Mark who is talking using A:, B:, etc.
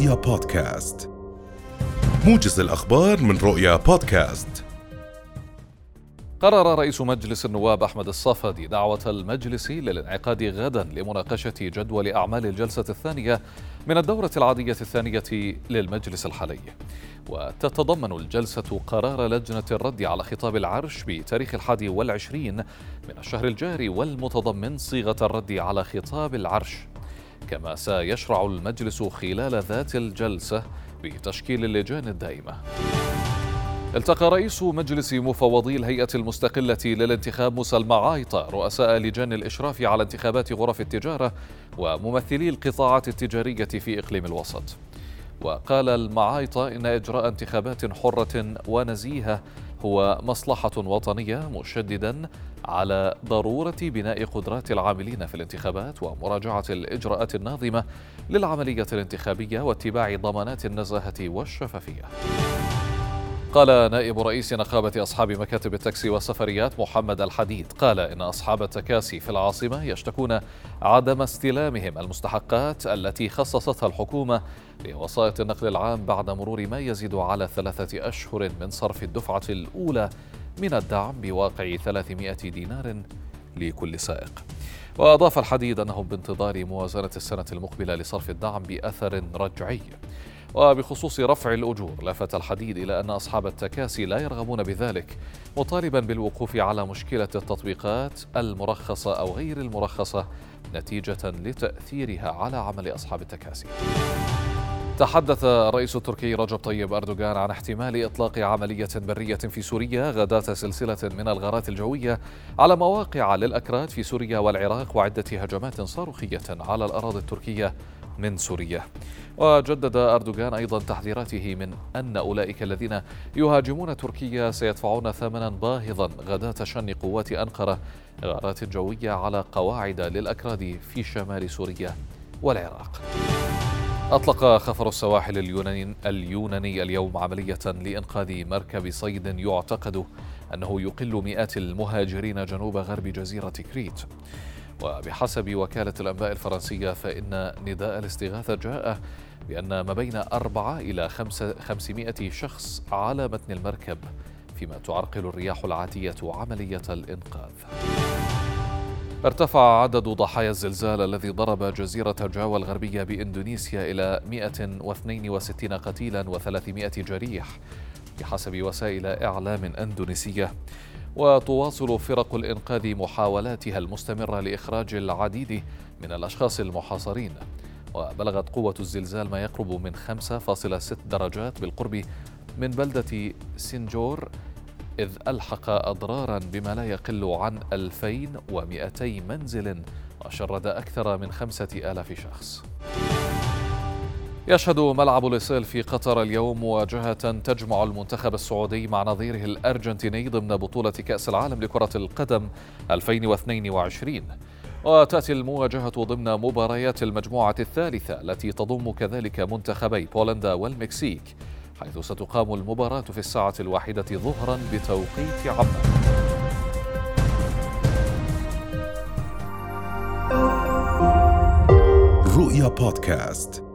A: رؤيا بودكاست. موجز الأخبار من رؤيا بودكاست.
B: قرر رئيس مجلس النواب أحمد الصفدي دعوة المجلس للانعقاد غدا لمناقشة جدول أعمال الجلسة الثانية من الدورة العادية الثانية للمجلس الحالي. وتتضمن الجلسة قرار لجنة الرد على خطاب العرش بتاريخ الحادي والعشرين من الشهر الجاري والمتضمن صيغة الرد على خطاب العرش. كما سيشرع المجلس خلال ذات الجلسة بتشكيل اللجان الدائمة. التقى رئيس مجلس مفوضي الهيئة المستقلة للانتخاب موسى المعايطة رؤساء لجان الإشراف على انتخابات غرف التجارة وممثلي القطاعات التجارية في إقليم الوسط. وقال المعايطة إن إجراء انتخابات حرة ونزيهة هو مصلحة وطنية مشددا على ضرورة بناء قدرات العاملين في الانتخابات ومراجعة الإجراءات الناظمة للعملية الانتخابية واتباع ضمانات النزاهة والشفافية. قال نائب رئيس نقابة أصحاب مكاتب التاكسي والسفريات محمد الحديد قال إن أصحاب التكاسي في العاصمة يشتكون عدم استلامهم المستحقات التي خصصتها الحكومة لوسائط النقل العام بعد مرور ما يزيد على ثلاثة أشهر من صرف الدفعة الأولى من الدعم بواقع 300 دينار لكل سائق. وأضاف الحديد أنهم بانتظار موازنة السنة المقبلة لصرف الدعم بأثر رجعي. وبخصوص رفع الأجور لفت الحديد إلى أن أصحاب التكاسي لا يرغبون بذلك مطالبا بالوقوف على مشكلة التطبيقات المرخصة أو غير المرخصة نتيجة لتأثيرها على عمل أصحاب التكاسي. تحدث الرئيس التركي رجب طيب أردوغان عن احتمال إطلاق عملية برية في سوريا غداة سلسلة من الغارات الجوية على مواقع للأكراد في سوريا والعراق وعدة هجمات صاروخية على الأراضي التركية. من سوريا. وجدد أردوغان أيضا تحذيراته من أن أولئك الذين يهاجمون تركيا سيدفعون ثمنا باهظا غداة شن قوات أنقرة غارات جوية على قواعد للأكراد في شمال سوريا والعراق. أطلق خفر السواحل اليوناني, اليوناني اليوم عملية لإنقاذ مركب صيد يعتقد أنه يقل مئات المهاجرين جنوب غرب جزيرة كريت. وبحسب وكالة الأنباء الفرنسية فإن نداء الاستغاثة جاء بأن ما بين أربعة إلى خمسمائة شخص على متن المركب فيما تعرقل الرياح العاتية عملية الإنقاذ. ارتفع عدد ضحايا الزلزال الذي ضرب جزيرة جاوا الغربية بإندونيسيا إلى 162 قتيلا و300 جريح بحسب وسائل إعلام أندونيسية. وتواصل فرق الإنقاذ محاولاتها المستمرة لإخراج العديد من الأشخاص المحاصرين. وبلغت قوة الزلزال ما يقرب من 5.6 درجات بالقرب من بلدة سنجور إذ ألحق أضرارا بما لا يقل عن 2200 منزل وشرد أكثر من خمسة آلاف شخص. يشهد ملعب لوسيل في قطر اليوم مواجهة تجمع المنتخب السعودي مع نظيره الأرجنتيني ضمن بطولة كأس العالم لكرة القدم 2022 وتأتي المواجهة ضمن مباريات المجموعة الثالثة التي تضم كذلك منتخبي بولندا والمكسيك حيث ستقام المباراة في الساعة الواحدة ظهرا بتوقيت عمان.
A: رؤيا بودكاست.